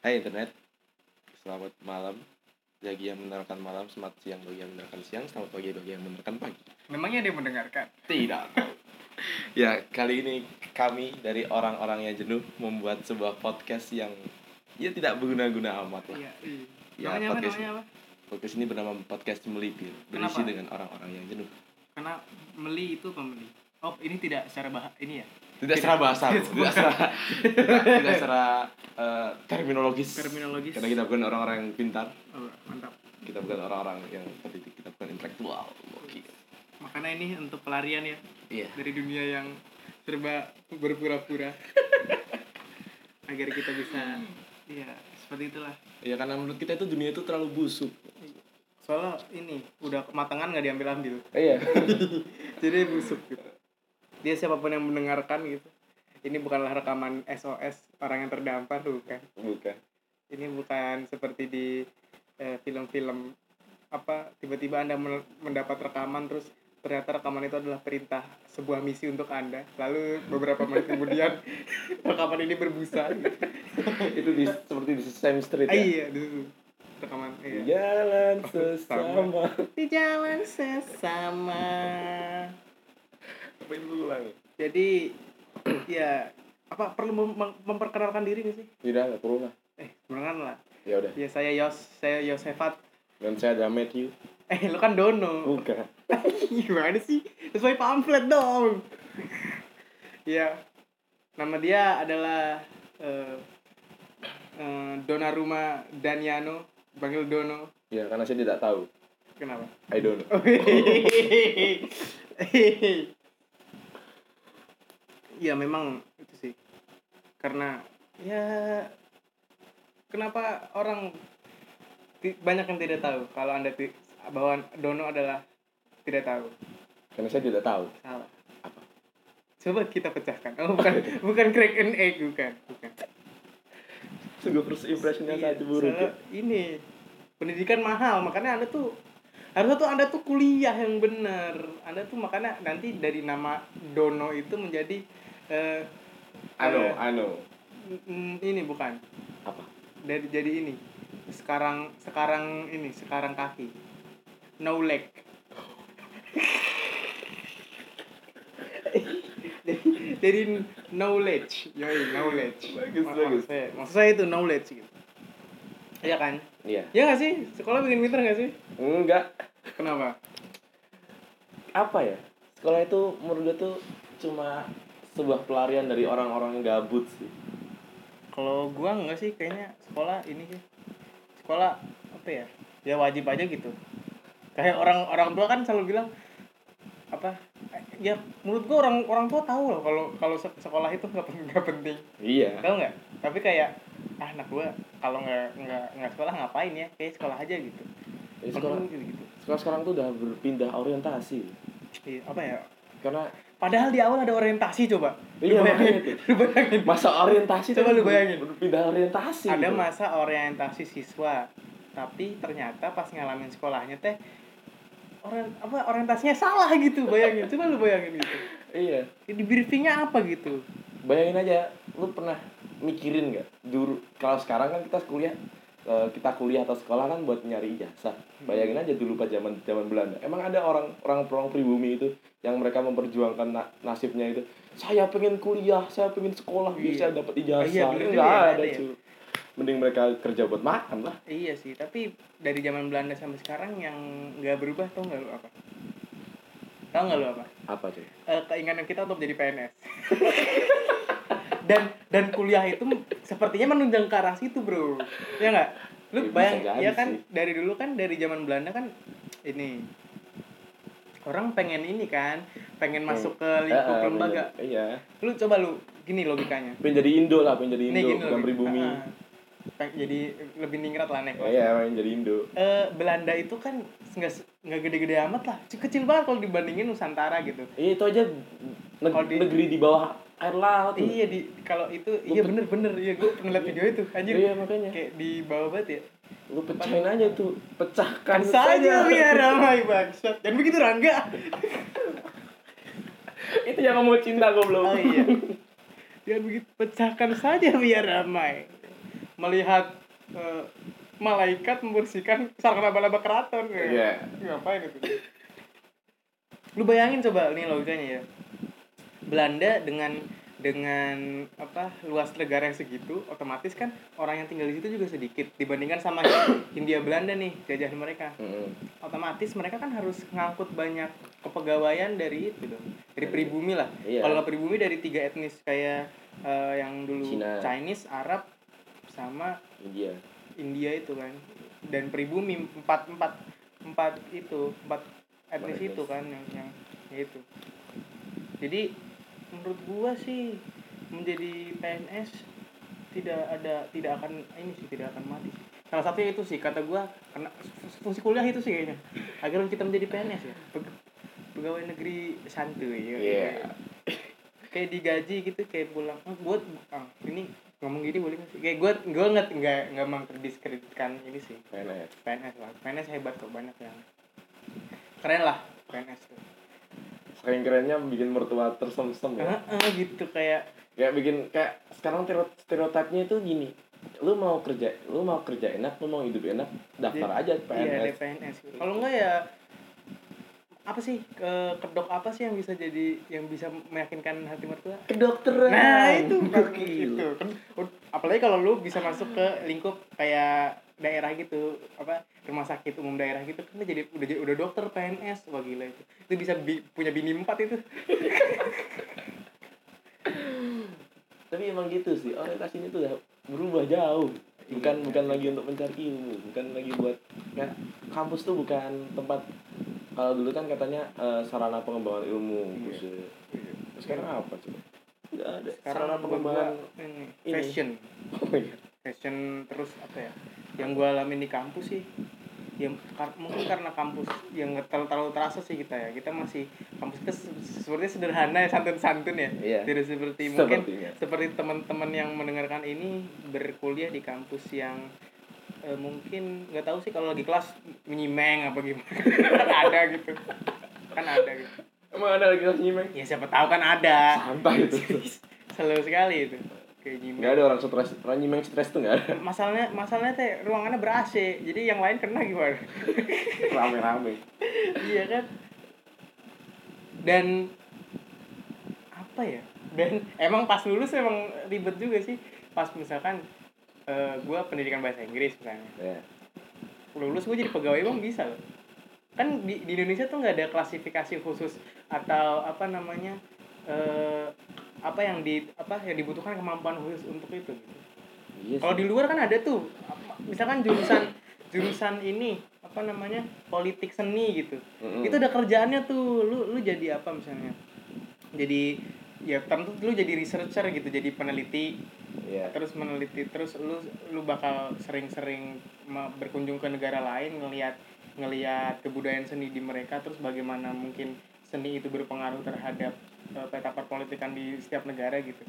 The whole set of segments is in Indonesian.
Hai internet, selamat malam bagi yang mendengarkan malam, selamat siang bagi yang mendengarkan siang, selamat pagi bagi yang mendengarkan pagi. Memangnya ada yang mendengarkan? Tidak. ya kali ini kami dari orang-orang yang jenuh membuat sebuah podcast yang ya tidak berguna-guna amat lah. Iya. iya. Ya, namanya apa? podcast, Namanya apa? podcast ini bernama podcast melipir, berisi Kenapa? dengan orang-orang yang jenuh. Karena meli itu pembeli. Oh, ini tidak secara bah ini ya? Tidak secara bahasa, Tidak secara tidak, secara eh, terminologis. Terminologis. Karena kita bukan orang-orang yang pintar, Oh, mantap. kita bukan orang-orang yang terdidik, kita bukan intelektual. Oke. Makanya ini untuk pelarian ya Iya. dari dunia yang serba berpura-pura. Agar kita bisa Iya, seperti itulah. Ya karena menurut kita itu dunia itu terlalu busuk. Soalnya ini udah kematangan nggak diambil ambil. Iya. Jadi busuk gitu. Dia siapa pun yang mendengarkan gitu. Ini bukanlah rekaman SOS orang yang terdampar bukan. Bukan. ini bukan seperti di eh, film-film apa tiba-tiba anda men- mendapat rekaman terus ternyata rekaman itu adalah perintah sebuah misi untuk anda lalu beberapa menit kemudian rekaman ini berbusa gitu. itu di, seperti di Sesame Street ah, ya. iya dulu rekaman iya. Jalan Sama. sesama. di jalan sesama Apa itu ulang? jadi ya apa perlu mem- mem- memperkenalkan diri nih sih Tidak, nggak perlu lah. eh perkenalkan lah Ya udah. ya saya Yos saya Yosefat Dan saya ada Matthew. eh lu kan Dono Bukan. Gimana sih? Sesuai pamflet dong. Iya. Nama dia adalah eh eh, Donnarumma Daniano, panggil Dono. Ya karena saya tidak tahu. Kenapa? I don't know. Iya memang itu sih. Karena ya kenapa orang banyak yang tidak tahu kalau anda bahwa Dono adalah tidak tahu. Karena saya tidak tahu. Salah. Apa? Coba kita pecahkan. Oh, bukan bukan crack and egg, bukan. Bukan. Sungguh first impressionnya Iya, sangat buruk ya. Ini pendidikan mahal, makanya Anda tuh harusnya tuh Anda tuh kuliah yang benar. Anda tuh makanya nanti dari nama Dono itu menjadi eh Ano, eh, ano. mm, ini bukan. Apa? Dari jadi ini. Sekarang sekarang ini, sekarang kaki. No leg. Jadi- jadi knowledge yoi knowledge Bagus, Mak- bagus. maksud saya, maksud saya itu knowledge gitu iya kan Iya. ya nggak sih sekolah bikin pinter nggak sih Enggak. kenapa Apa ya? Sekolah itu menurut gue tuh cuma sebuah pelarian dari orang-orang yang gabut sih. kalau gua nggak sih kayaknya sekolah ini sih. Sekolah apa ya ya wajib aja gitu. Kayak orang orang tua kan selalu bilang apa ya menurut gua orang orang tua tahu loh kalau kalau sek- sekolah itu nggak pen- nggak penting. Iya. tahu nggak? Tapi kayak ah anak gua kalau nggak nggak nggak sekolah ngapain ya? Kayak sekolah aja gitu. Jadi sekolah, gitu gitu. sekolah sekarang tuh udah berpindah orientasi. Iya, apa ya? Karena padahal di awal ada orientasi coba. Iya, Lu bayangin, lu bayangin. Masa orientasi Coba lu bayangin. berpindah orientasi ada gitu. masa orientasi siswa tapi ternyata pas ngalamin sekolahnya teh orang apa orientasinya salah gitu bayangin. Coba lu bayangin gitu. Iya. Di briefingnya apa gitu? Bayangin aja lu pernah mikirin nggak? Dulu kalau sekarang kan kita kuliah kita kuliah atau sekolah kan buat nyari ijazah. Bayangin aja dulu pas zaman zaman Belanda. Emang ada orang orang orang pribumi itu yang mereka memperjuangkan na- nasibnya itu saya pengen kuliah saya pengen sekolah biar Iya. saya dapat ijazah Iya, Ini bener nggak juga ya, ada ya. mending mereka kerja buat makan lah. Iya sih tapi dari zaman Belanda sampai sekarang yang nggak berubah tau nggak lu apa? Tau nggak lu apa? Apa cuy Eh, keinginan kita untuk jadi PNS dan dan kuliah itu sepertinya menunjang ke arah situ bro. Ya nggak? Lu Ya, bayang ya kan? sih. dari dulu kan dari zaman Belanda kan ini orang pengen ini kan pengen masuk ke lingkup eh, lembaga. iya. Lu coba lu gini logikanya. Pengen jadi Indo lah pengen jadi Nih, Indo gini bukan pribumi. Ah, ah. Peng- jadi lebih ningrat lah kelas. iya pengen jadi Indo. Eh, Belanda itu kan nggak nggak gede-gede amat lah. Kecil banget kalau dibandingin Nusantara gitu. Iya itu aja neg- di- negeri di bawah air laut. Iya di kalau itu Lu iya pe- bener-bener iya gue pernah liat video itu anjir. Iya makanya. kayak di bawah banget ya. Lu pecahin aja tuh, pecahkan kan saja. biar ramai bangsat. Dan begitu Rangga. Itu yang kamu cinta goblok. oh iya. Biar begitu pecahkan saja biar ramai. Melihat eh, malaikat membersihkan sarang laba-laba keraton kayak. Iya. ngapain itu? Lu bayangin coba nih logikanya ya Belanda dengan dengan apa luas negara yang segitu otomatis kan orang yang tinggal di situ juga sedikit. Dibandingkan sama Hindia Belanda nih jajahan mereka. Mm-mm. otomatis mereka kan harus ngangkut banyak kepegawaian dari itu dong. Dari pribumi lah. Iya. kalau pribumi dari tiga etnis kayak eh, yang dulu Cina. Chinese Arab sama India. India itu kan. Dan pribumi empat empat empat itu empat etnis Empat itu kan yang yang itu. Jadi menurut gua sih menjadi PNS tidak ada tidak akan ini sih tidak akan mati. Sih salah satunya itu sih kata gua karena fungsi kuliah itu sih kayaknya. Agar kita menjadi PNS ya. Peg- pegawai negeri santuy ya. Iya. kayak digaji gitu kayak pulang. Oh, buat ah, ini ngomong gini boleh nggak sih? Kayak gue gue nggak nggak nggak mengdiskreditkan ini sih. PNS PNS lah. PNS hebat kok banyak yang keren lah PNS tuh saking kerennya bikin mertua tersemsem ya. Heeh, gitu kayak kayak bikin kayak sekarang stereo- stereotipnya itu gini. Lu mau kerja lu mau kerja enak lu mau hidup enak daftar aja iya PNS ada PNS kalau enggak ya apa sih ke kedok apa sih yang bisa jadi yang bisa meyakinkan hati mertua? Kedokteran. Nah itu. Itu. Kan apalagi kalau lu bisa masuk ke lingkup kayak daerah gitu apa rumah sakit umum daerah gitu kan jadi udah jadi udah dokter PNS wah gila itu itu bisa bi- punya bini empat itu tapi emang gitu sih orientasi ini tuh ya berubah jauh bukan Iya. bukan lagi untuk mencari ilmu bukan lagi buat kayak kampus tuh bukan tempat kalau dulu kan katanya eh, sarana pengembangan ilmu Iya. buset. sekarang apa coba nggak ada sekarang sarana pengembangan ini. fashion oh iya fashion terus apa ya yang gua alamin di kampus sih yang kar- mungkin karena kampus yang nggak terlalu, terlalu terasa sih kita ya. Kita masih kampus kita se- sepertinya sederhana ya santun-santun ya. Iya. tidak seperti mungkin Sepertinya. seperti teman-teman yang mendengarkan ini berkuliah di kampus yang eh, mungkin nggak tahu sih kalau lagi kelas menyimeng apa gimana. Kan ada gitu. Kan ada gitu. Emang ada lagi kelas nyimeng ya siapa tahu kan ada. Santai itu. Selalu sekali itu kayak nyimeng. Nggak ada orang stres orang nyimeng stres tuh nggak ada. Masalahnya masalahnya teh ruangannya ber AC jadi yang lain kena gimana? Rame-rame. Iya kan? Dan apa ya? Dan emang pas lulus emang ribet juga sih. Pas misalkan eh gue pendidikan bahasa Inggris misalnya. Ya lulus gue jadi pegawai emang bisa loh. Kan di, di Indonesia tuh nggak ada klasifikasi khusus atau apa namanya eh apa yang di apa yang dibutuhkan kemampuan khusus untuk itu gitu. iya Kalau di luar kan ada tuh, misalkan jurusan jurusan ini apa namanya politik seni gitu. Mm-mm. Itu ada kerjaannya tuh, lu lu jadi apa misalnya? Jadi ya tentu lu jadi researcher gitu, jadi peneliti, Iya. terus meneliti terus lu lu bakal sering-sering berkunjung ke negara lain ngelihat ngelihat kebudayaan seni di mereka terus bagaimana mungkin seni itu berpengaruh terhadap peta perpolitikan di setiap negara gitu.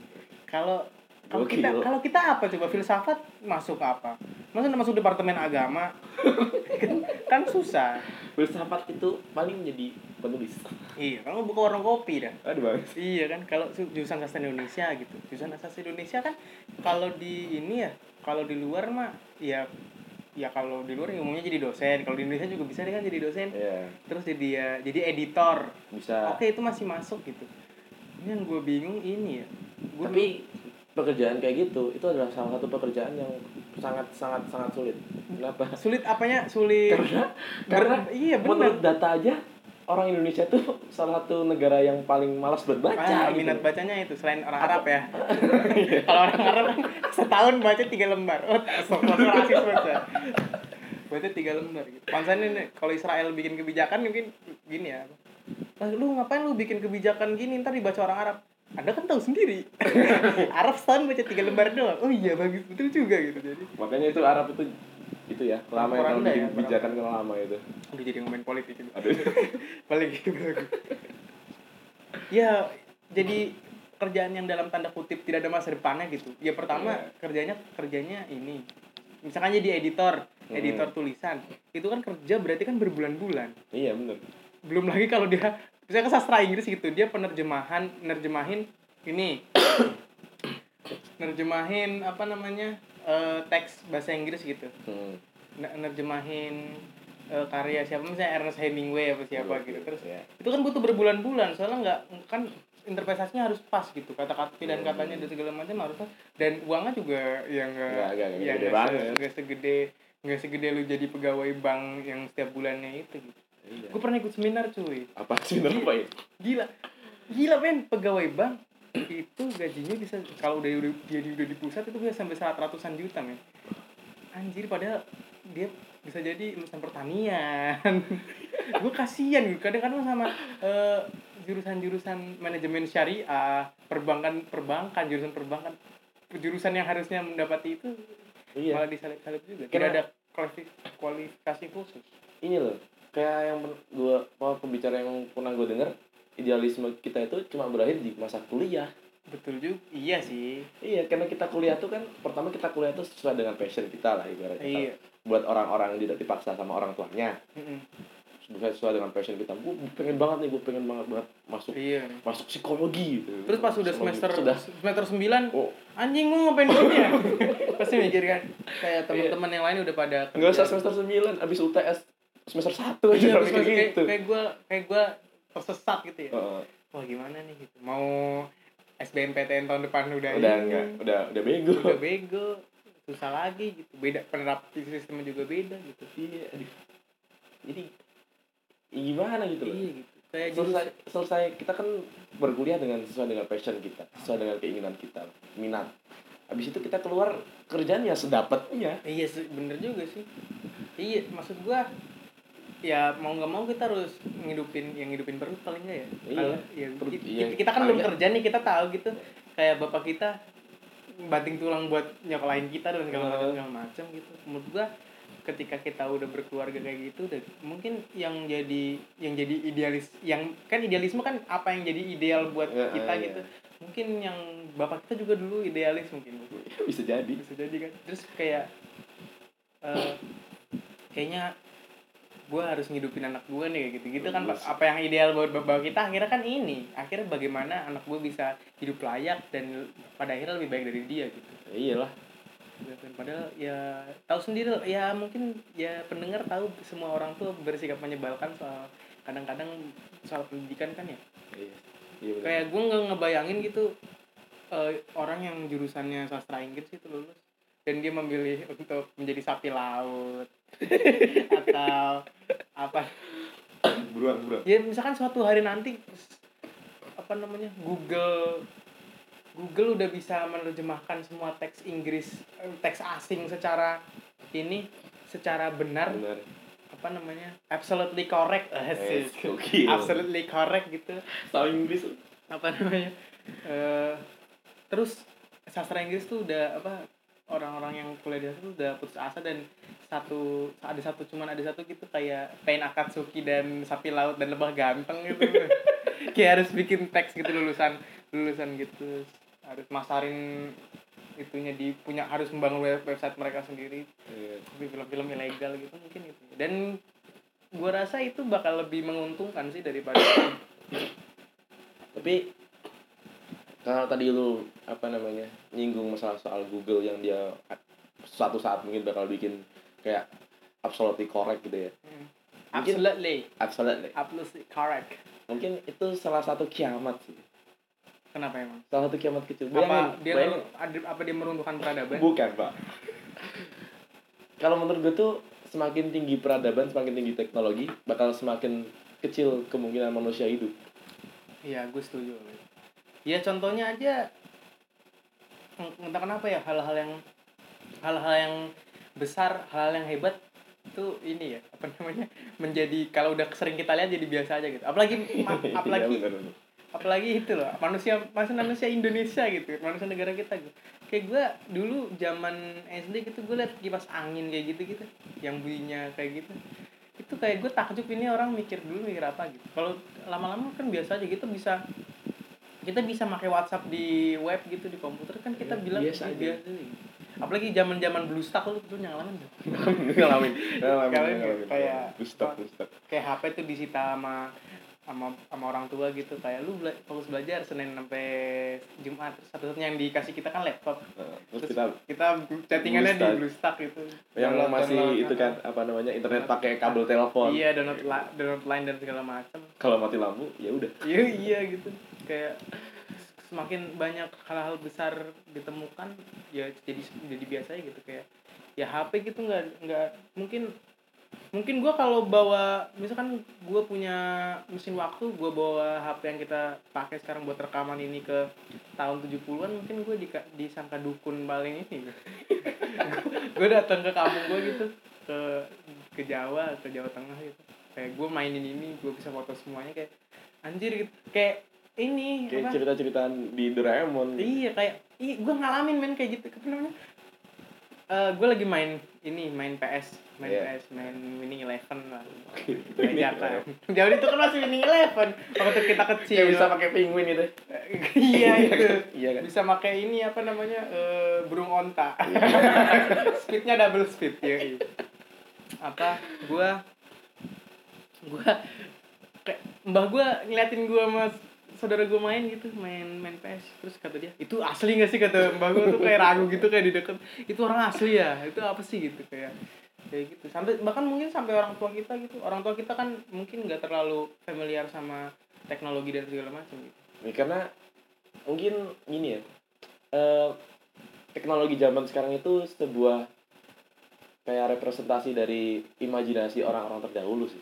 Kalau kalau kita kalau kita apa coba filsafat masuk apa? Masa masuk departemen agama? kan, susah. filsafat itu paling menjadi penulis Iya, kalau buka warung kopi dah. aduh bang Iya kan, kalau jurusan sastra Indonesia gitu. Jurusan sastra Indonesia kan kalau di ini ya, kalau di luar mah ya ya kalau di luar ya umumnya jadi dosen. Kalau di Indonesia juga bisa deh kan jadi dosen. ya Terus jadi ya jadi editor. bisa Oke, itu masih masuk gitu. Ini yang gue bingung ini ya. Gua tapi pekerjaan kayak gitu itu adalah salah satu pekerjaan yang sangat sangat sangat sulit kenapa sulit apanya? Sulit. karena karena Ber- iya benar. menurut data aja orang Indonesia tuh salah satu negara yang paling malas berbaca Ah, gitu. minat bacanya itu selain orang Arab ya. Kalau orang Arab setahun baca tiga lembar. Oh, rasis baca. Baca tiga lembar gitu. Pansannya nih, kalau Israel bikin kebijakan mungkin gini ya. "Ah, lu ngapain lu bikin kebijakan gini ntar dibaca orang Arab? Anda kan tahu sendiri. Arab setahun baca tiga lembar doang. Oh iya bagus betul juga gitu jadi. makanya itu Arab itu itu ya lama ya kalau bikin kebijakan kan lama itu Udah jadi ngomongin politik ini. aduh balik balik. ya jadi kerjaan yang dalam tanda kutip tidak ada masa depannya gitu ya pertama Iya. kerjanya kerjanya ini misalkan jadi editor Hmm. editor tulisan itu kan kerja berarti kan berbulan-bulan iya bener belum lagi kalau dia misalnya ke sastra Inggris gitu dia penerjemahan nerjemahin ini nerjemahin apa namanya eh, teks bahasa Inggris gitu Hmm. Nerjemahin eh, karya siapa misalnya Ernest Hemingway apa siapa Oke, gitu terus ya. itu kan butuh berbulan-bulan soalnya nggak kan interpretasinya harus pas gitu kata-kata pilihan Hmm. katanya dan segala macam harus pas dan uangnya juga yang Nggak, yang banget. nggak segede nggak segede lu jadi pegawai bank yang setiap bulannya itu gitu Iya. gue pernah ikut seminar cuy. Apa? Sih apa ya? gila. Gila men. Pegawai bank itu gajinya bisa kalau udah dia di- udah di pusat itu bisa sampai saat ratusan juta men. Anjir padahal dia bisa jadi lulusan pertanian. Gue kasihan gitu. Kadang-kadang sama eh, jurusan-jurusan manajemen syariah perbankan perbankan jurusan perbankan jurusan yang harusnya mendapati itu Iya. malah disalip-salip juga. Tidak ada kualifi- kualifikasi khusus. Ini loh, kayak yang gua apa pembicara yang pernah gue denger, idealisme kita itu cuma berakhir di masa kuliah. betul juga iya sih Iya, karena kita kuliah tuh kan pertama kita kuliah tuh sesuai dengan passion kita lah ibaratnya. iya Buat orang-orang yang tidak dipaksa sama orang tuanya, Mm-mm. sesuai sesuai dengan passion kita. Gue pengen banget nih, gue pengen banget banget masuk iya masuk psikologi gitu. Terus pas udah semester sudah semester 9 oh anjing mau ngapain dulu ya? Pasti mikir kan kayak teman-teman yang lain udah pada Enggak usah semester 9 abis UTS semester 1 aja Iya, terus kayak, gitu. kayak gue kayak gue tersesat gitu ya. Heeh. Wah gimana nih gitu. Mau SBMPTN tahun depan udah udah ini, enggak, udah udah bego. udah bego, susah lagi gitu. Beda penerap sistemnya juga beda gitu. Iya, aduh. Jadi ya gimana gitu loh. Iya gitu. Kayak Selesai, jurusan selesai kita kan berkuliah dengan sesuai dengan passion kita, sesuai dengan keinginan kita, minat. Habis itu kita keluar kerjaan ya sedapatnya. Iya bener juga sih. Iya, maksud gua ya mau nggak mau kita harus ngidupin yang ngidupin perut paling nggak ya. Iya. Kalau ya, Perut, ki- iya. kita kan belum kerja nih kita tahu gitu. Kayak bapak kita banting tulang buat nyokolain kita dan segala macam Heeh. segala macam gitu. Menurut gua ketika kita udah berkeluarga kayak gitu udah mungkin yang jadi yang jadi idealis yang kan idealisme kan apa yang jadi ideal buat Heeh, kita iya. gitu mungkin yang bapak kita juga dulu idealis mungkin Bisa jadi. bisa jadi kan terus kayak eh kayaknya gue harus ngidupin anak gue nih kayak gitu gitu kan Bagus. apa yang ideal buat bapak kita akhirnya kan ini akhirnya bagaimana anak gue bisa hidup layak dan pada akhirnya lebih baik dari dia gitu Ya, iyalah. Dan padahal ya tahu sendiri ya mungkin ya pendengar tahu semua orang tuh bersikap menyebalkan soal kadang-kadang soal pendidikan kan ya Iya. Iya kayak gue nggak ngebayangin gitu eh, orang yang jurusannya sastra Inggris itu lulus dan dia memilih untuk menjadi sapi laut atau apa buruan buruan. ya misalkan suatu hari nanti apa namanya Google Google udah bisa menerjemahkan semua teks Inggris eh, teks asing secara ini secara benar Benar. apa namanya absolutely correct Eh, Asik. gokil. absolutely correct gitu Tahu Inggris. apa namanya eh terus sastra Inggris tuh udah apa orang-orang yang kuliah di sana tuh udah putus asa dan satu ada satu cuman ada satu gitu kayak Pain Akatsuki dan Sapi Laut dan Lebah Ganteng gitu. Kayak harus bikin teks gitu lulusan lulusan gitu. Harus masarin itunya di punya harus membangun web- website mereka sendiri. Tapi film-film ilegal gitu mungkin itu. Dan gua rasa itu bakal lebih menguntungkan sih daripada Tapi kalau tadi lu apa namanya nyinggung masalah soal Google yang dia suatu saat mungkin bakal bikin kayak absolutely correct gitu ya. Hmm. Mungkin- absolutely Absolutely. absolutely correct Mungkin itu salah satu kiamat sih. kenapa emang Salah satu kiamat kecil. apa Bayangin, dia bayangin. ada- apa dia meruntuhkan peradaban Bukan, Pak. Kalau menurut gue tuh semakin tinggi peradaban, semakin tinggi teknologi, bakal semakin kecil kemungkinan manusia hidup. iya gue setuju ya contohnya aja entah kenapa ya hal-hal yang hal-hal yang besar hal yang hebat itu ini ya apa namanya menjadi kalau udah sering kita lihat jadi biasa aja gitu. Apalagi apalagi Iya, bener, bener. apalagi itu loh manusia manusia manusia Indonesia gitu manusia negara kita gitu. Kayak gue dulu zaman SD gitu gue liat kipas angin kayak gitu gitu yang bunyinya kayak gitu. Itu kayak gue takjub ini orang mikir dulu mikir apa gitu. Kalau lama-lama kan biasa aja gitu bisa kita bisa pakai WhatsApp di web gitu di komputer kan kita Iya, bilang biasa aja. gitu. apalagi zaman zaman BlueStack lu tuh nyalaman tuh ngalamin ngalamin Ngalamin, ngalamin kayak- Pustak, pustak. kayak HP tuh disita sama sama sama orang tua gitu. Kayak lu bela fokus belajar senin sampai jumat. Satu-satunya yang dikasih kita kan laptop. Nah, terus terus kita kita chattingannya di Bluestack. BlueStack gitu. yang Download- masih download itu kan apa namanya internet pakai kabel telepon. Iya download download line dan segala macam kalau mati lampu ya udah. Iya iya gitu kayak semakin banyak hal-hal besar ditemukan ya jadi jadi biasa aja gitu kayak ya HP gitu nggak nggak mungkin mungkin gua kalau bawa misalkan gua punya mesin waktu gua bawa HP yang kita pakai sekarang buat rekaman ini ke tahun 70-an mungkin gua di, disangka dukun paling ini. Gue datang ke kampung gua gitu ke ke Jawa ke Jawa Tengah gitu. Kayak gue mainin ini gue bisa foto semuanya kayak anjir gitu. Kayak ini kayak cerita-ceritaan di Doraemon iya kayak iya gue ngalamin men kayak gitu. Apa namanya? Eh gue lagi main ini main PS main Iya. PS main winning eleven lah. Jakarta jauh itu kan masih winning eleven waktu kita kecil. Kayak bisa pakai penguin itu iya itu. iya kan? Bisa pakai ini apa namanya eh, burung onta. Speednya double speed ya iya. apa? Gua gua kayak mbah gua ngeliatin gua sama saudara gua main gitu main main PS terus kata dia itu asli gak sih? Kata mbah gua tuh kayak ragu gitu kayak di deket. Itu orang asli ya? Itu apa sih? Gitu kayak kayak gitu. Sampai bahkan mungkin sampai orang tua kita gitu. Orang tua kita kan mungkin nggak terlalu familiar sama teknologi dan segala macam gitu. Ya, karena mungkin gini ya eh, teknologi zaman sekarang itu sebuah kayak representasi dari imajinasi orang-orang terdahulu sih.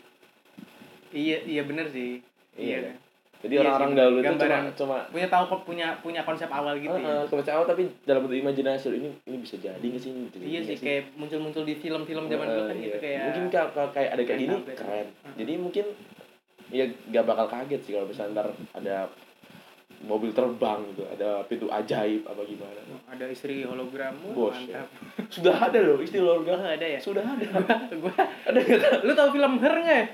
Iya iya bener sih. Iya, Iya. Jadi Iya orang-orang dahulu itu cuma cuma Punya tahu kok punya punya konsep awal gitu eh, ya. eh, kebaca awal tapi dalam bentuk imajinasi ini ini bisa jadi nggak sih jadi Iya nggak sih kayak muncul-muncul di film-film zaman Eh, dulu kan iya. gitu kayak mungkin ka- ka- kayak ada kayak kayak gini keren Heeh. jadi mungkin ya gak bakal kaget sih kalau misalnya ntar ada mobil terbang gitu ada pintu ajaib apa gimana ada istri hologram Bos, mantap. sudah ada loh istilah Oh, organ ada ya? sudah ada gua ada lu tau film Her nggak ya?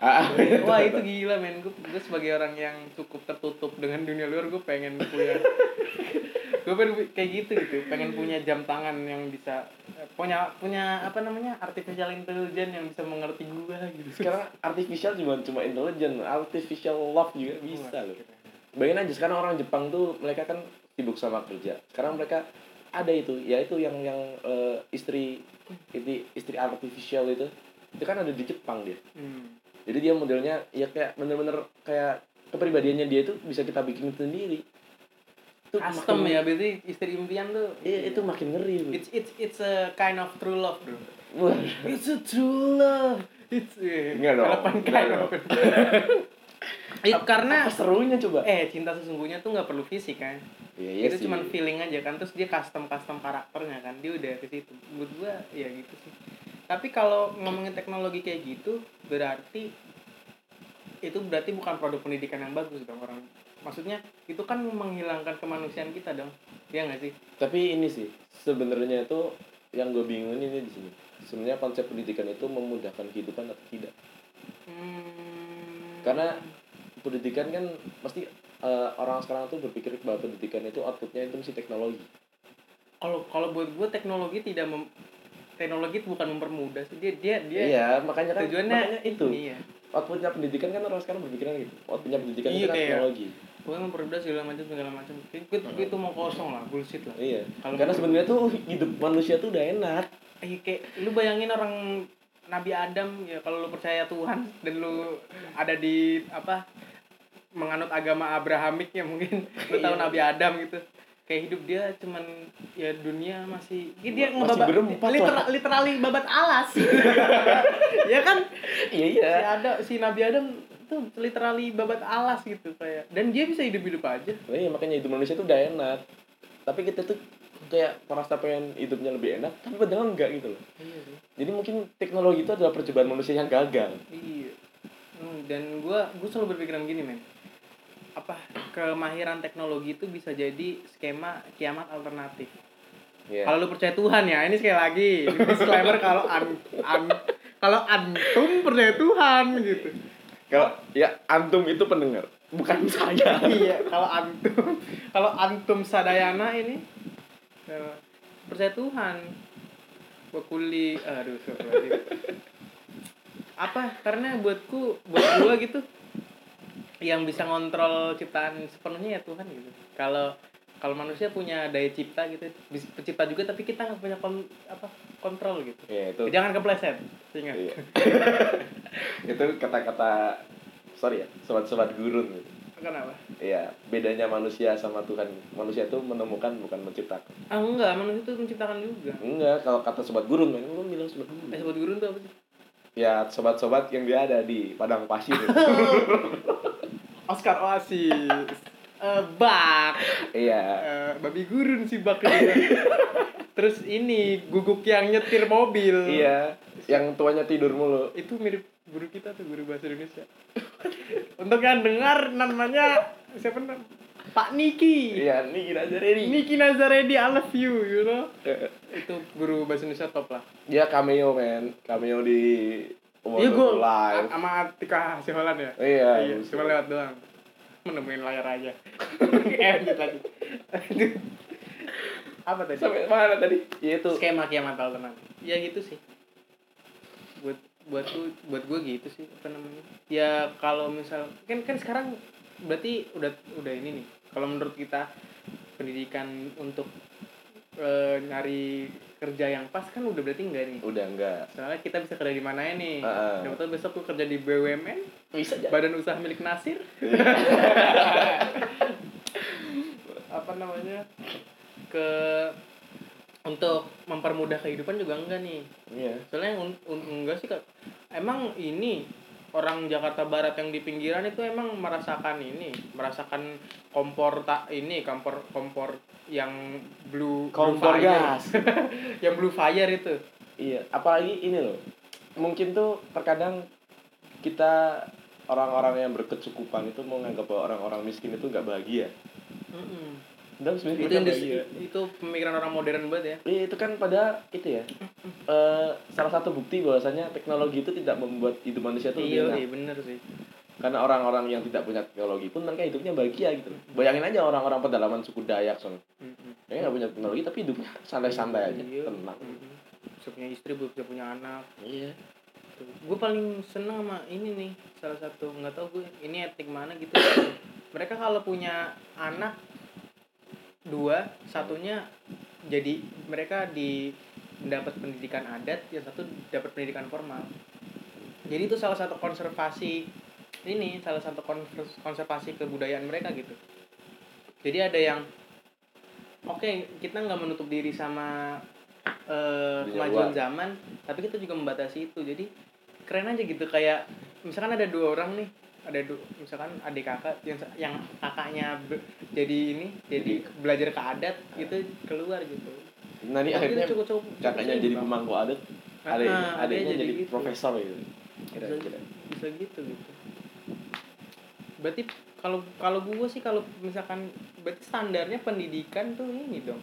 Ah, Wah itu gila men, gue, gue sebagai orang yang cukup tertutup dengan dunia luar gue pengen punya gue pengen kayak gitu gitu pengen punya jam tangan yang bisa eh, punya punya apa namanya artificial intelligence yang bisa mengerti gue gitu. Sekarang artificial cuma cuma intelijen artificial love juga bisa loh. bayangin aja sekarang orang Jepang tuh mereka kan sibuk sama kerja. Sekarang mereka ada itu ya itu yang yang eh, istri itu istri artificial itu itu kan ada di Jepang dia. Hmm. Jadi dia modelnya ya kayak bener-bener kayak kepribadiannya dia itu bisa kita bikin sendiri. Itu custom makin- ya berarti istri impian tuh. Iya itu makin ngeri bro. it's it's it's a kind of true love bro. It's a true love. It's eh, Enggak dong, enggak kind of It- karena apa serunya coba? Eh cinta sesungguhnya tuh nggak perlu fisik kan? Iya iya itu sih. cuman feeling aja kan? Terus dia custom custom karakternya kan? Dia udah ke situ. Buat gua ya gitu sih tapi kalau ngomongin teknologi kayak gitu berarti itu berarti bukan produk pendidikan yang bagus dong orang. Maksudnya itu kan menghilangkan kemanusiaan kita dong. Ya nggak sih? Tapi ini sih sebenarnya itu yang gue bingungin ini di sini. Sebenarnya konsep pendidikan itu memudahkan kehidupan atau tidak? Hmm, karena pendidikan kan pasti eh, orang sekarang tuh berpikir bahwa pendidikan itu outputnya itu mesti teknologi. Kalau kalau buat gua teknologi tidak mem, teknologi itu bukan mempermudah sih. Dia dia dia iya makanya kan tujuannya makanya itu. iya outputnya pendidikan kan orang sekarang berpikiran gitu. Outputnya pendidikan Iya, itu kan teknologi. pokoknya mempermudah segala macam segala macam. Itu, itu mau kosong lah bullshit lah. Iya. Kalau karena sebenarnya tuh hidup manusia tuh udah enak. Eh, kayak lu bayangin orang Nabi Adam ya kalau lu percaya Tuhan dan lu ada di apa menganut agama Abrahamik ya mungkin lu tahu Iya. Nabi Adam gitu kayak hidup dia cuman ya dunia masih ya dia ngebabat literal, literally babat alas. Ya kan? Iya si iya ada si Nabi Adam tuh literally babat alas gitu kayak. Dan dia bisa hidup hidup aja. Nah, iya makanya hidup manusia tuh udah enak. Tapi kita tuh kayak merasa pengen hidupnya lebih enak tapi padahal enggak gitu loh. Iya sih jadi mungkin teknologi itu adalah percobaan manusia yang gagal. Iya. Hmm, dan gua gua selalu berpikiran gini, men. Apa kemahiran teknologi itu bisa jadi skema kiamat alternatif. Iya. Kalau lu percaya Tuhan ya, ini sekali lagi disclaimer kalau an, an- kalau antum percaya Tuhan gitu. kalau ya antum itu pendengar bukan saya iya, kalau antum kalau antum sadayana ini eh, percaya Tuhan. Wakuli, aduh, sorry. apa karena buatku buat gua gitu yang bisa ngontrol ciptaan sepenuhnya ya Tuhan gitu kalau kalau manusia punya daya cipta gitu pencipta juga tapi kita nggak punya kon, apa kontrol gitu Iya, itu. jangan kepleset ingat Iya. itu kata-kata sorry ya, sobat-sobat gurun gitu. kenapa Iya, bedanya manusia sama Tuhan. Manusia itu menemukan bukan menciptakan. ah enggak manusia itu menciptakan juga Enggak, kalau kata sobat gurun, kan lu bilang sobat eh gurun. sebut gurun tuh apa sih Ya, sobat-sobat yang dia ada di padang pasir. Oscar Oasis Eh, bak iya. Eh, babi gurun sih bak itu. terus ini guguk yang nyetir mobil Iya, yang tuanya tidur mulu. itu mirip guru kita tuh guru bahasa Indonesia untuk yang dengar namanya siapa nam Pak Niki Iya, aja Riri. Niki Nazaredi I love you you know itu guru bahasa Indonesia top lah Dia cameo, men. Cameo di iya gue live. sama Tika Siholan ya? Iya, iya cuma lewat doang. Menemuin layar aja. Edit lagi Aduh. apa tadi? Sampai mana tadi? Ya itu. skema kiamat al tenang. Ya gitu sih. Buat buat gue buat gue gitu sih apa namanya. Ya kalau misal kan kan sekarang berarti udah udah ini nih. Kalau menurut kita pendidikan untuk eh, nyari kerja yang pas kan udah berarti enggak nih Udah enggak. soalnya kita bisa kerja di mana nih Heeh. dapat tahu besok gue kerja di BUMN Bisa aja. badan usaha milik Nasir apa namanya ke untuk mempermudah kehidupan juga enggak nih Iya. soalnya un- un- enggak sih kak emang ini orang Jakarta Barat yang di pinggiran itu emang merasakan ini merasakan kompor tak ini kompor kompor yang blue blue Kompor fire. gas. yang blue fire itu Iya, apalagi ini loh. Mungkin tuh terkadang kita orang-orang yang berkecukupan itu menganggap bahwa orang-orang miskin itu nggak bahagia. Mm-mm. Dan sebenarnya itu bahagia. itu pemikiran orang modern banget ya Iya, itu kan pada itu ya. eh salah satu bukti bahwasanya teknologi itu tidak membuat hidup manusia itu lebih iya enak. iya bener sih Karena orang-orang yang tidak punya teknologi pun mereka hidupnya bahagia gitu. Bayangin aja orang-orang pedalaman suku Dayak soalnya. Mereka nggak punya teknologi tapi hidupnya santai-santai aja, Iya. tenang. Bisa punya istri bisa punya anak Iya. gue paling seneng sama ini nih salah satu nggak tahu gue ini etnik mana gitu mereka kalau punya anak dua satunya jadi mereka di mendapat pendidikan adat yang satu dapat pendidikan formal. Jadi itu salah satu konservasi ini salah satu konservasi kebudayaan mereka gitu. Jadi ada yang oke kita nggak menutup diri sama Dunia kemajuan zaman tapi kita juga membatasi itu. Jadi keren aja gitu kayak misalkan ada dua orang nih ada du- misalkan adik kakak yang yang kakaknya be- jadi ini jadi belajar ke adat itu keluar gitu Nanti Tapi akhirnya cukup- cukup- cukup kakaknya jadi pemangku adat, Ah, adiknya, adiknya adiknya jadi jadi, gitu. profesor gitu. bisa, Kira-kira. bisa gitu gitu berarti kalau kalau gue sih kalau misalkan berarti standarnya pendidikan tuh ini dong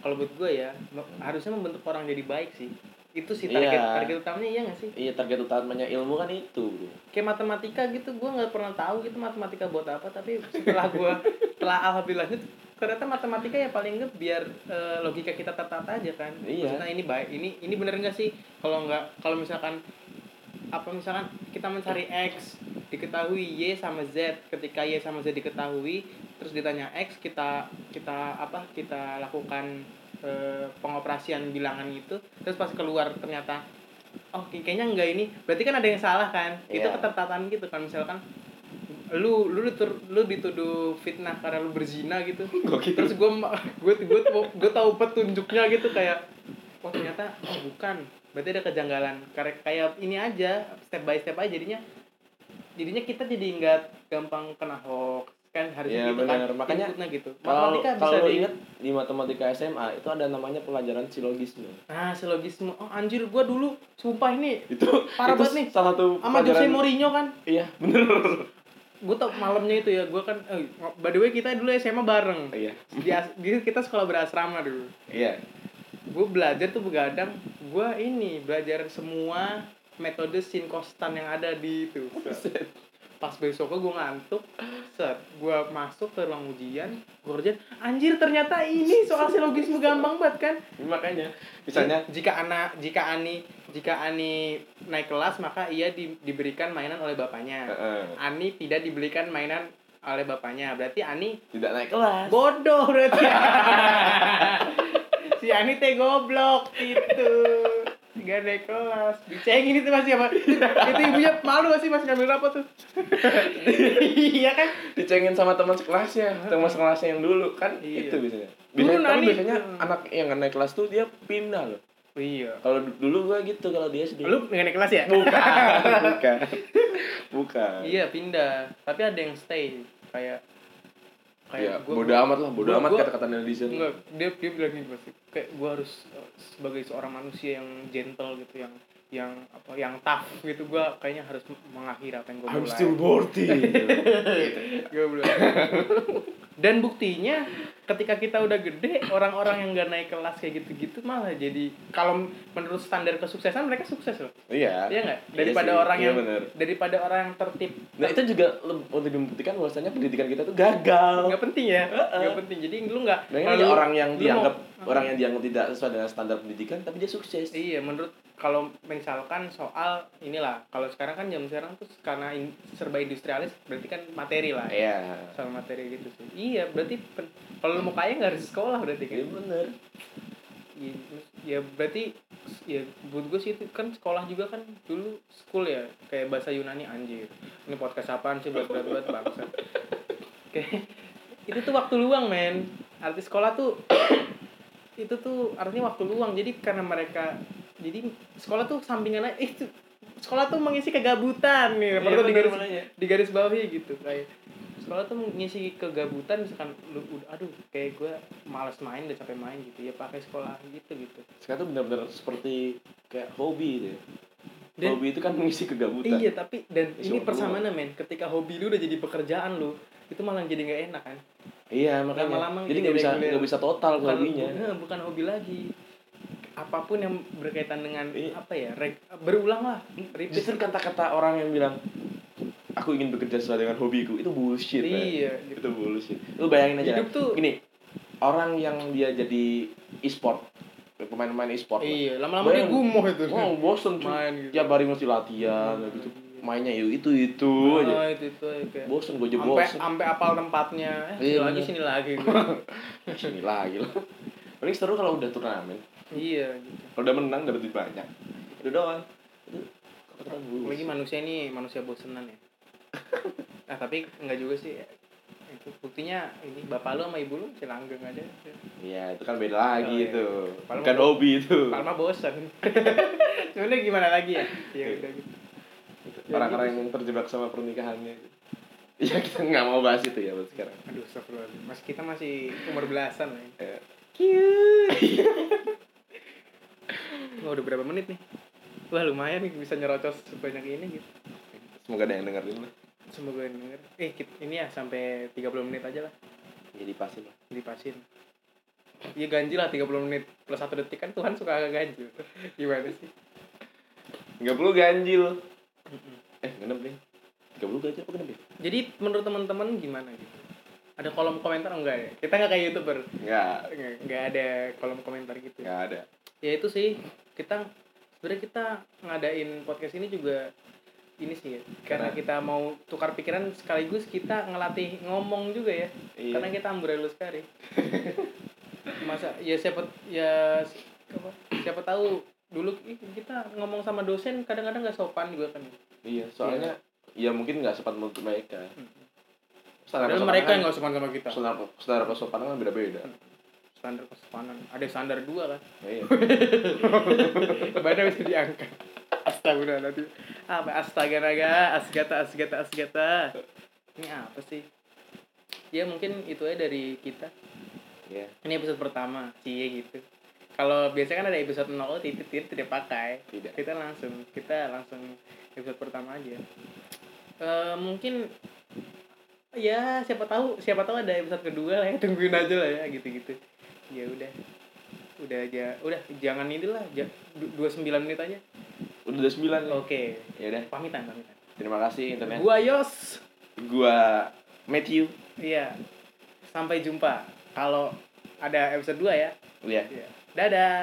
kalau buat gue ya harusnya membentuk orang jadi baik sih itu sih target Iya. target utamanya iya gak sih Iya target utamanya ilmu kan itu. kayak matematika gitu gue nggak pernah tahu gitu matematika buat apa tapi setelah gue setelah alhamdulillahnya tuh, ternyata matematika ya paling nggak biar eh, logika kita tertata aja kan Iya. Maksudnya ini baik ini ini bener nggak sih kalau nggak kalau misalkan apa misalkan kita mencari x diketahui y sama z ketika y sama z diketahui terus ditanya x kita kita apa kita lakukan eh, pengoperasian bilangan itu terus pas keluar ternyata oh kay- kayaknya enggak ini. Berarti kan ada yang salah kan? Itu Iya. ketertataan gitu kan misalkan lu lu ditur, lu dituduh fitnah karena lu berzina gitu. Gokil. terus gue gue gue gue tahu petunjuknya gitu kayak oh ternyata oh bukan. Berarti ada kejanggalan. Kayak kayak ini aja step by step aja jadinya jadinya kita jadi nggak gampang kena hoax kan harusnya Iya, gitu kan Makanya inputnya gitu Kalau matematika bisa kalau lu di inget di matematika SMA itu ada namanya pelajaran silogisme. ah silogisme oh anjir gue dulu sumpah ini Itu Parah itu banget nih. Salah satu sama Jose Mourinho kan Iya, bener. gue tau malamnya itu ya gue kan eh, by the way kita dulu SMA bareng Iya. di, as- di kita sekolah berasrama dulu Iya. gue belajar tuh begadang gue ini belajar semua metode sin yang ada di itu pas besoknya gue ngantuk set gue masuk ke ruang ujian gue kerjain anjir ternyata ini soal silogisme gampang banget kan? Makanya. Misalnya? Jika anak jika ani jika ani naik kelas maka ia di- diberikan mainan oleh bapaknya. Heeh. Ani tidak dibelikan mainan oleh bapaknya. Berarti Ani tidak naik kelas. bodoh berarti. Si Ani teh goblok gitu Gak naik kelas. Dicengin itu masih apa Itu ibunya malu gak sih masih ngambil rapot tuh? Iya kan? Dicengin sama teman sekelasnya teman sekelasnya yang dulu. Kan Iya. itu biasanya. Dulu biasanya tapi Nani- biasanya Hmm. anak yang nggak naik kelas tuh dia pindah loh. Iya. Kalau du- dulu gua gitu kalau dia sedih Lu gak naik kelas ya? bukan. Bukan. Bukan. Iya pindah. Tapi ada yang stay. Kayak ya gua- bodo amat lah bodo gua- amat kata-kata netizen. Enggak, dia dia bilang gini pasti kayak gue harus uh, sebagai seorang manusia yang gentle gitu yang yang apa yang tough gitu gue kayaknya harus mengakhiri apa yang gue I'm mulai. still worthy. Gua bilang. dan buktinya ketika kita udah gede orang-orang yang gak naik kelas kayak gitu-gitu malah jadi kalau menurut standar kesuksesan mereka sukses loh. Iya. Iya nggak? Iya daripada sih, orang iya yang bener. daripada orang yang tertib. Nah itu juga untuk membuktikan bahwasanya pendidikan kita tuh gagal. Nggak penting ya. Nggak penting. Jadi lu nggak Bayangin kalau orang yang dianggap mau- orang yang dianggap tidak sesuai dengan standar pendidikan tapi dia sukses. Iya, menurut kalau misalkan soal inilah, kalau sekarang kan jam sekarang tuh karena in- serba industrialis berarti kan materi lah. iya. Soal materi gitu sih. Iya, berarti pen- kalau lu mau kaya nggak harus sekolah berarti kan. iya bener. Iya, ya berarti ya buat gue sih itu kan sekolah juga kan dulu school ya kayak bahasa Yunani anjir. Ini podcast apaan sih buat buat buat bangsa kayak itu tuh waktu luang men. Arti sekolah tuh itu tuh artinya waktu luang. Jadi karena mereka jadi sekolah tuh sampingan aja itu sekolah tuh mengisi kegabutan nih Iya, perlu di bener, garis makanya. di garis bawahi gitu. Kayak sekolah tuh mengisi kegabutan misalkan lu udah aduh kayak gue malas main udah capek main gitu ya pakai sekolah gitu gitu. Sekarang tuh benar-benar seperti kayak hobi deh Dan- hobi itu kan mengisi kegabutan. Iya tapi dan Isi ini persamaan men ketika hobi lu udah jadi pekerjaan lu itu malah jadi nggak enak kan? Iya makanya. Lama-lama jadi jadi nggak bisa nggak bisa total bukan hobinya. eh, bukan hobi lagi. Apa pun yang berkaitan dengan Iya. apa ya reg- berulang lah repeat. Justru kata-kata orang yang bilang aku ingin bekerja sesuai dengan hobiku itu bullshit man. iya gitu itu bullshit lu bayangin aja Hidup tuh- gini orang yang dia jadi e-sport pemain-pemain e-sport iya lama-lama dia gumoh itu Wow, bosen cuy. main gitu Tiap hari mesti latihan Hmm, gitu. iya. Mainnya yuk itu itu aja. oh, itu itu ya, kayak Bosen gue aja sampai bosen. sampai apal tempatnya eh sini Iya, lagi sini lagi Sini lagi lah. Paling seru kalau udah turnamen. iya gitu Kalau udah menang dapat duit banyak. Itu doang. Itu lagi manusia ini manusia bosenan ya nah tapi enggak juga sih itu buktinya ini bapak lu sama ibu lu masih langgeng aja Iya, itu kan beda lagi Oh, iya. itu. Paling Bukan hobi itu. Palma bosen sebenarnya gimana lagi ya ya udah gitu Orang-orang yang terjebak sama pernikahannya. Ya kita nggak mau bahas itu ya buat sekarang. aduh astagfirullahaladzim mas kita masih umur belasan lah ya. Ya. Wah, udah berapa menit nih wah lumayan nih bisa nyerocos sebanyak ini gitu Semoga ada yang dengerin lah. Semoga denger eh ini ya sampai 30 menit aja lah Jadi pasti lah. dipasin Iya ganjil lah 30 menit plus satu detik kan Tuhan suka agak ganjil Gimana sih? Nggak perlu ganjil. Eh, genep nih. Nggak perlu ganjil apa genep ya? Jadi menurut teman-teman gimana gitu? Ada kolom komentar enggak ya? Kita nggak kayak youtuber Nggak. Nggak, nggak ada kolom komentar gitu Nggak ada. Ya itu sih Kita sebenarnya kita ngadain podcast ini juga ini sih ya karena Karena- kita mau tukar pikiran sekaligus kita ngelatih ngomong juga ya Iya. karena kita amburadul sekali. Masa ya siapa ya apa, siapa tahu dulu ih, kita ngomong sama dosen kadang-kadang nggak sopan juga kan. Iya, soalnya ya mungkin nggak sempat menurut mereka. Standar padahal kesopanan mereka kan- yang nggak sopan sama kita. standar, standar kesopanan kan beda-beda. standar kesopanan. Ada standar dua kan? Ya, iya. badan bisa diangkat Astagfirullahaladzim apa astaga naga asgata asgata asgata. Ini apa sih? Ya mungkin itu aja dari kita. Iya. ini episode pertama cie gitu. Kalau biasanya kan ada episode 0 oh, titit titit tidak pakai. Tidak. kita langsung kita langsung episode pertama aja. Eh mungkin ya siapa tahu siapa tahu ada episode kedua lah ya tungguin aja lah ya gitu gitu ya udah. Udah aja udah jangan ini lah ja- du- 29 menit aja Udah udah sembilan nih. oke Ya udah. pamitan pamitan Terima kasih internet. gua Yos Gua Matthew. iya sampai jumpa kalau ada episode 2 ya Iya. Iya. dadah